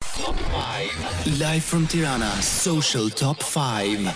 Top Five, Live From Tirana, Social Top Five.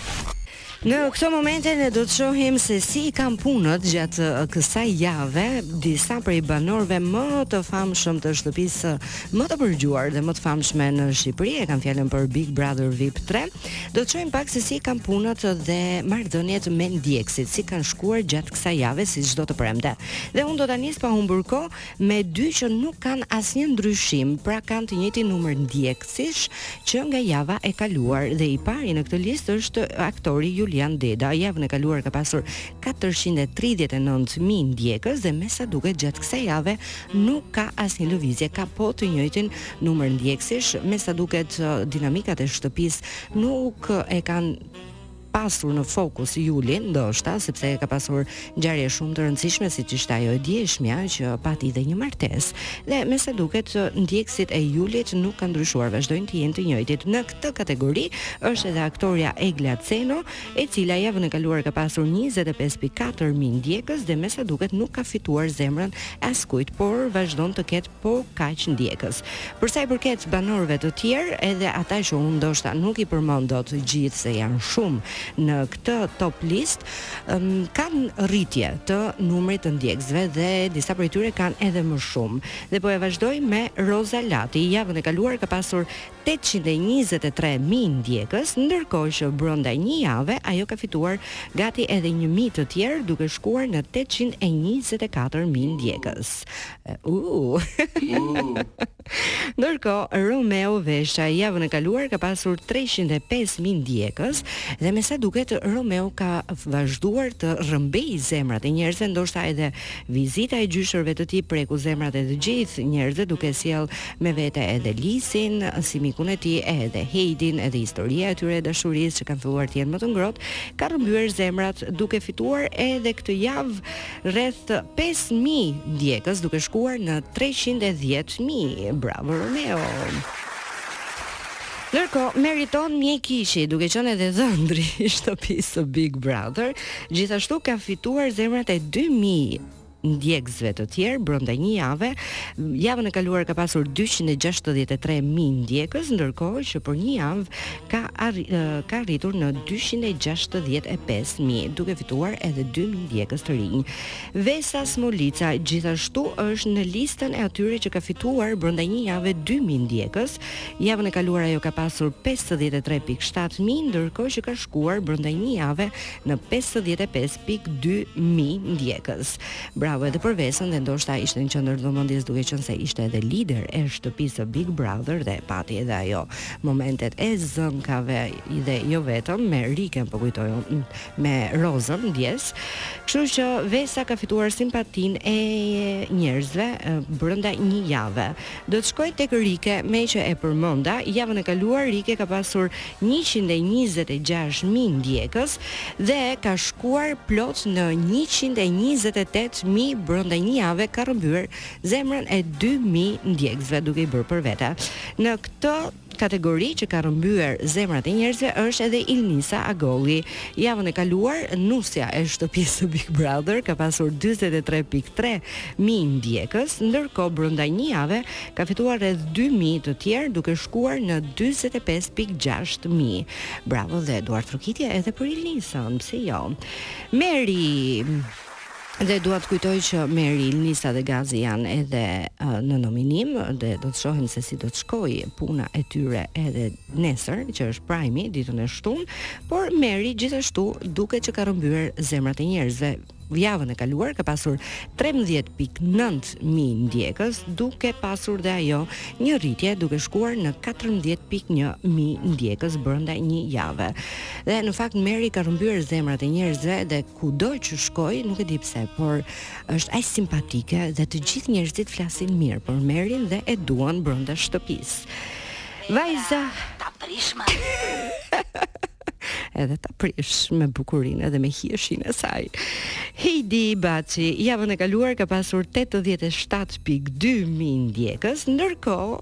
Në këto momente ne do të shohim se si i kanë punët gjatë kësaj jave disa prej banorëve më të famshëm të shtëpisë më të përgjuar dhe më të famshme në Shqipëri, e kam fjalën për Big Brother VIP 3. Do të shohim pak se si i kanë punët dhe marrëdhëniet me ndjekësit, si kanë shkuar gjatë kësaj jave si çdo të premte. Dhe unë do ta nis pa humbur kohë me dy që nuk kanë asnjë ndryshim, pra kanë të njëjtin numër ndjekësish që nga java e kaluar dhe i pari në këtë listë është aktori Julian Deda. Javën e kaluar ka pasur 439 mijë ndjekës dhe me sa duket gjatë kësaj jave nuk ka asnjë lëvizje, ka po të njëjtin numër ndjekësish, me sa duket dinamikat e shtëpisë nuk e kanë pasur në fokus Julin, ndoshta sepse ka pasur ngjarje shumë të rëndësishme siç ishte ajo e djeshmja që pati dhe një martesë. Dhe me sa duket ndjekësit e Julit nuk kanë ndryshuar, vazhdojnë të jenë të njëjtit. Në këtë kategori është edhe aktorja Egla Ceno, e cila javën e kaluar ka pasur 25.4 mijë ndjekës dhe me sa duket nuk ka fituar zemrën e askujt, por vazhdon të ketë po kaq ndjekës. Për sa i përket banorëve të tjerë, edhe ata që unë ndoshta nuk i përmend dot të gjithë se janë shumë në këtë top listë, kanë rritje të numrit të ndjekësve dhe disa prej tyre kanë edhe më shumë. Dhe po e vazhdoj me Roza Lati. Javën e kaluar ka pasur tetëqind e njëzet e tre mijë ndjekës, ndërkohë që brenda një jave ajo ka fituar gati edhe një mijë të tjerë duke shkuar në tetëqind e njëzet e katër mijë ndjekës. Ndërkohë, Romeo Veshaj javën e kaluar ka pasur treqind e pesë mijë ndjekës dhe me sa duket Romeo ka vazhduar të rrëmbejë zemrat e njerëzve, ndoshta edhe vizita e gjyshërve të tij preku zemrat e të gjithë njerëzve duke sjellë me vete edhe Lisin, si mikun e tij, edhe Heidin, edhe historia e tyre e dashurisë që kanë filluar të jenë më të ngrohtë, ka rrëmbyer zemrat, duke fituar edhe këtë javë rreth pesë mijë ndjekës, duke shkuar në treqind e dhjetë mijë. Bravo Romeo! Ndërkohë, Meriton Mjekiqi, duke qenë edhe dhëndri i shtëpisë së Big Brother, gjithashtu ka fituar zemrat e 2000 ndjekësve të tjerë brenda një jave. Javën e kaluar ka pasur dyqind e gjashtëdhjetë e tre mijë ndjekës, ndërkohë që për një javë ka arri, ka arritur në dyqind e gjashtëdhjetë e pesë mijë, duke fituar edhe dy mijë ndjekës të rinj. Vesa Smolica gjithashtu është në listën e atyre që ka fituar brenda një jave dy mijë ndjekës. Javën e kaluar ajo ka pasur pesëdhjetë e tre pikë shtatë mijë, ndërkohë që ka shkuar brenda një jave në pesëdhjetë e pesë pikë dy mijë ndjekës. Bravo edhe për Vesën dhe ndoshta ishte në qendër të vëmendjes duke qenë se ishte edhe lider e shtëpisë së Big Brother dhe e pati edhe ajo momentet e zënkave dhe jo vetëm me Riken po kujtoj me Rozën, ndjesë. Kështu që Vesa ka fituar simpatinë e njerëzve brenda një jave. Do të shkoj tek Rike, meqë e përmenda, javën e kaluar Rike ka pasur njëqind e njëzet e gjashtë mijë ndjekës dhe ka shkuar plot në njëqind e njëzet e tetë mijë brenda një jave ka rrëmbyer zemrën e dy mijë ndjekësve duke i bërë për vete. Në këtë kategori që ka rrëmbyer zemrat e njerëzve është edhe Ilnisa Agolli. Javën e kaluar nusja e shtëpisë së Big Brother ka pasur dyzet e tre pikë tre mijë ndjekës, ndërkohë brenda një jave ka fituar rreth dy mijë të tjerë duke shkuar në dyzet e pesë pikë gjashtë mijë. Bravo dhe duartrokitje edhe për Ilnisën, pse jo? Meri Dhe dua të kujtoj që Meri, Ilnisa dhe Gazi janë edhe uh, në nominim dhe do të shohim se si do të shkojë puna e tyre edhe nesër, që është prajmi ditën e shtunë, por Meri gjithashtu duket që ka rrëmbyer zemrat e njerëzve. Javën e kaluar ka pasur trembëdhjetë pikë nëntë mijë ndjekës, duke pasur dhe ajo një rritje duke shkuar në katërmbëdhjetë pikë një mijë ndjekës brenda një jave. Dhe në fakt Meri ka rrëmbyer zemrat e njerëzve dhe kudo që shkoj, nuk e di pse, por është aq simpatike dhe të gjithë njerëzit flasin mirë për Merin dhe e duan brenda shtëpisë. Vajza, ta prish mendjen. edhe ta prish me bukurinë edhe me hijeshinë e saj. Heidi Baci, javën e kaluar ka pasur 87.2 mijë ndjekës, ndërkohë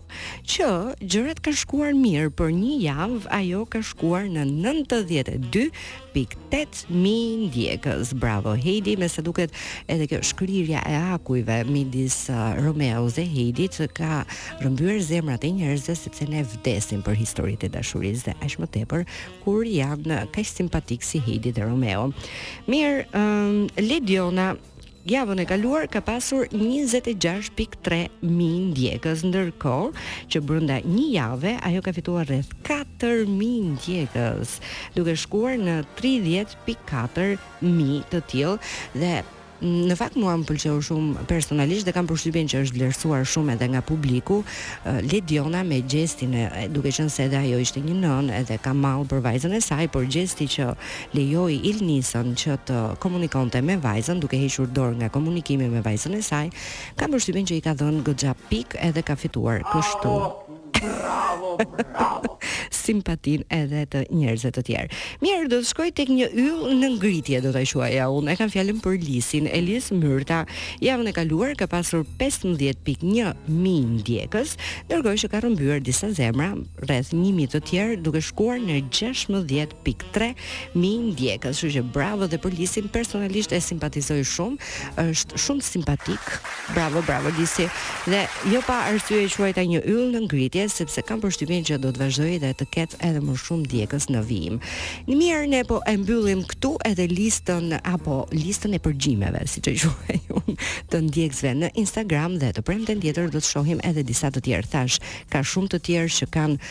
që gjërat kanë shkuar mirë për një javë, ajo ka shkuar në 92.8 mijë ndjekës. Bravo Heidi, me sa duket edhe kjo shkrirja e akujve midis uh, Romeos dhe Heidit që ka rrëmbyer zemrat e njerëzve sepse ne vdesim për historitë e dashurisë dhe aq më tepër kur janë kaq simpatikë si Heidi dhe Romeo. Mirë, um, Lediona Javën e kaluar ka pasur 26.3 mijë ndjekës, ndërkohë që brenda një jave ajo ka fituar rreth 4 mijë ndjekës, duke shkuar në 30.4 mijë të tillë dhe Në fakt mua më pëlqeu shumë personalisht dhe kam përshtypjen që është vlerësuar shumë edhe nga publiku Lediona me gjestin e duke qenë se edhe ajo ishte një nënë edhe ka mall për vajzën e saj, por gjesti që lejoi Ilnisën që të komunikonte me vajzën duke hequr dorë nga komunikimi me vajzën e saj, kam përshtypjen që i ka dhënë goxha pikë edhe ka fituar kështu. Bravo, bravo. Simpatinë edhe të njerëzve të tjerë. Mirë, do të shkoj tek një yll në ngritje, do ta quaja unë. E kam fjalën për Lisin, Elis Myrta. Javën e kaluar ka pasur 15.1 mijë ndjekës, ndërkohë që ka rrëmbyer disa zemra, rreth 1000 të tjerë duke shkuar në 16 pikë tre mijë ndjekës kështu që bravo dhe për lisin personalisht e simpatizoj shumë është shumë simpatik bravo bravo lisi dhe jo pa arsye e quajta një yll në ngritje sepse kam përshtypjen që do të vazhdojë dhe të ketë edhe më shumë ndjekës në vijim në mirë ne po e mbyllim këtu edhe listën apo listën e përgjimeve siç e quaj unë të ndjekësve në Instagram dhe të premten tjetër do të shohim edhe disa të tjerë thashë ka shumë të tjerë që kanë